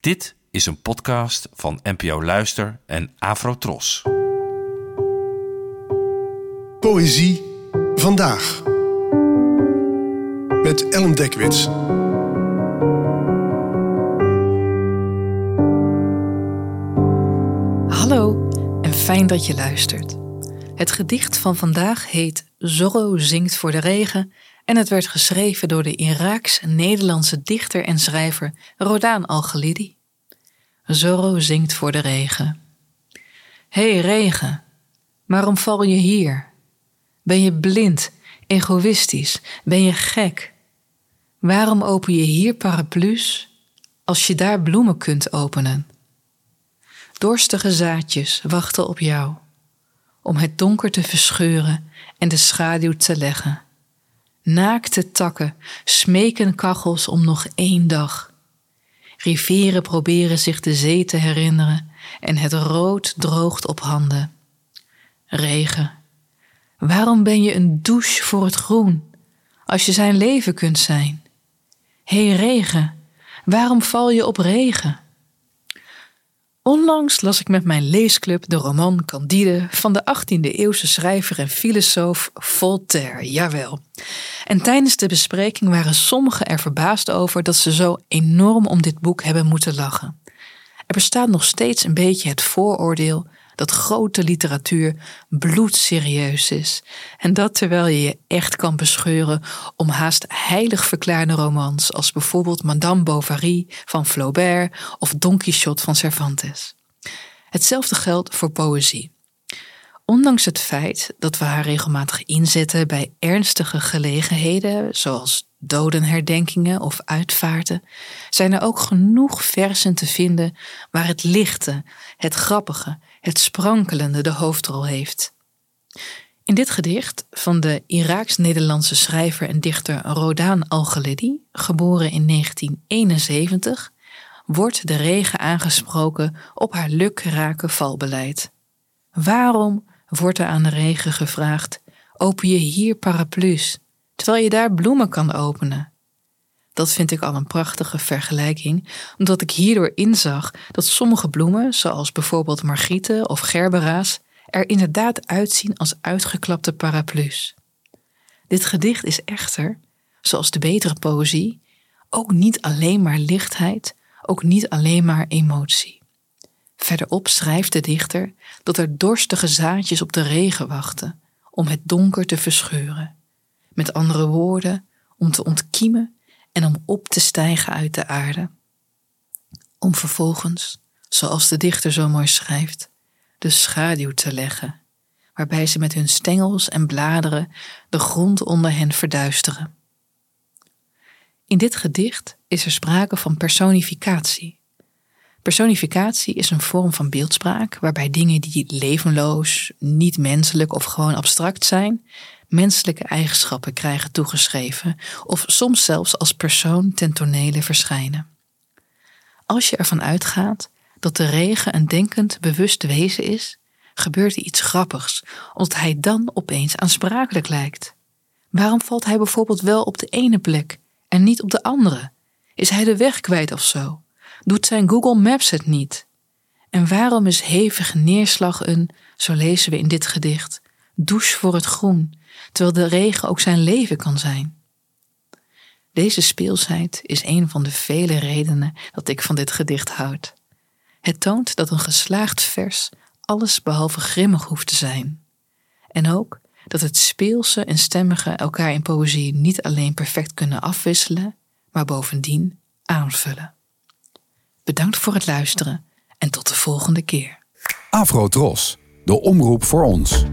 Dit is een podcast van NPO Luister en Afrotros. Poëzie vandaag. Met Ellen Dekwits. Hallo en fijn dat je luistert. Het gedicht van vandaag heet Zorro zingt voor de regen en het werd geschreven door de Iraaks-Nederlandse dichter en schrijver Rodaan Al-Ghalidi. Zorro zingt voor de regen. Hé hey, regen, waarom val je hier? Ben je blind, egoïstisch, ben je gek? Waarom open je hier paraplu's als je daar bloemen kunt openen? Dorstige zaadjes wachten op jou om het donker te verscheuren en de schaduw te leggen. Naakte takken smeken kachels om nog één dag. Rivieren proberen zich de zee te herinneren en het rood droogt op handen. Regen. Waarom ben je een douche voor het groen, als je zijn leven kunt zijn? Hé hey, regen, waarom val je op regen? Onlangs las ik met mijn leesclub de roman Candide van de 18e-eeuwse schrijver en filosoof Voltaire, jawel. En tijdens de bespreking waren sommigen er verbaasd over dat ze zo enorm om dit boek hebben moeten lachen. Er bestaat nog steeds een beetje het vooroordeel dat grote literatuur bloedserieus is. En dat terwijl je je echt kan bescheuren om haast heilig verklaarde romans als bijvoorbeeld Madame Bovary van Flaubert of Don Quixote van Cervantes. Hetzelfde geldt voor poëzie. Ondanks het feit dat we haar regelmatig inzetten bij ernstige gelegenheden, zoals dodenherdenkingen of uitvaarten, zijn er ook genoeg versen te vinden waar het lichte, het grappige, het sprankelende de hoofdrol heeft. In dit gedicht van de Iraaks-Nederlandse schrijver en dichter Rodaan Al-Ghalidi, geboren in 1971, wordt de regen aangesproken op haar lukrake valbeleid. Waarom wordt er aan de regen gevraagd: open je hier paraplu's, terwijl je daar bloemen kan openen? Dat vind ik al een prachtige vergelijking, omdat ik hierdoor inzag dat sommige bloemen, zoals bijvoorbeeld margrieten of gerbera's, er inderdaad uitzien als uitgeklapte paraplu's. Dit gedicht is echter, zoals de betere poëzie, ook niet alleen maar lichtheid, ook niet alleen maar emotie. Verderop schrijft de dichter dat er dorstige zaadjes op de regen wachten om het donker te verscheuren. Met andere woorden, om te ontkiemen en om op te stijgen uit de aarde. Om vervolgens, zoals de dichter zo mooi schrijft, de schaduw te leggen, waarbij ze met hun stengels en bladeren de grond onder hen verduisteren. In dit gedicht is er sprake van personificatie. Personificatie is een vorm van beeldspraak waarbij dingen die levenloos, niet menselijk of gewoon abstract zijn, menselijke eigenschappen krijgen toegeschreven of soms zelfs als persoon ten tonele verschijnen. Als je ervan uitgaat dat de regen een denkend, bewust wezen is, gebeurt er iets grappigs, omdat hij dan opeens aansprakelijk lijkt. Waarom valt hij bijvoorbeeld wel op de ene plek en niet op de andere? Is hij de weg kwijt of zo? Doet zijn Google Maps het niet? En waarom is hevige neerslag een, zo lezen we in dit gedicht, douche voor het groen, terwijl de regen ook zijn leven kan zijn? Deze speelsheid is een van de vele redenen dat ik van dit gedicht houd. Het toont dat een geslaagd vers alles behalve grimmig hoeft te zijn. En ook dat het speelse en stemmige elkaar in poëzie niet alleen perfect kunnen afwisselen, maar bovendien aanvullen. Bedankt voor het luisteren en tot de volgende keer. Afro Tros, de omroep voor ons.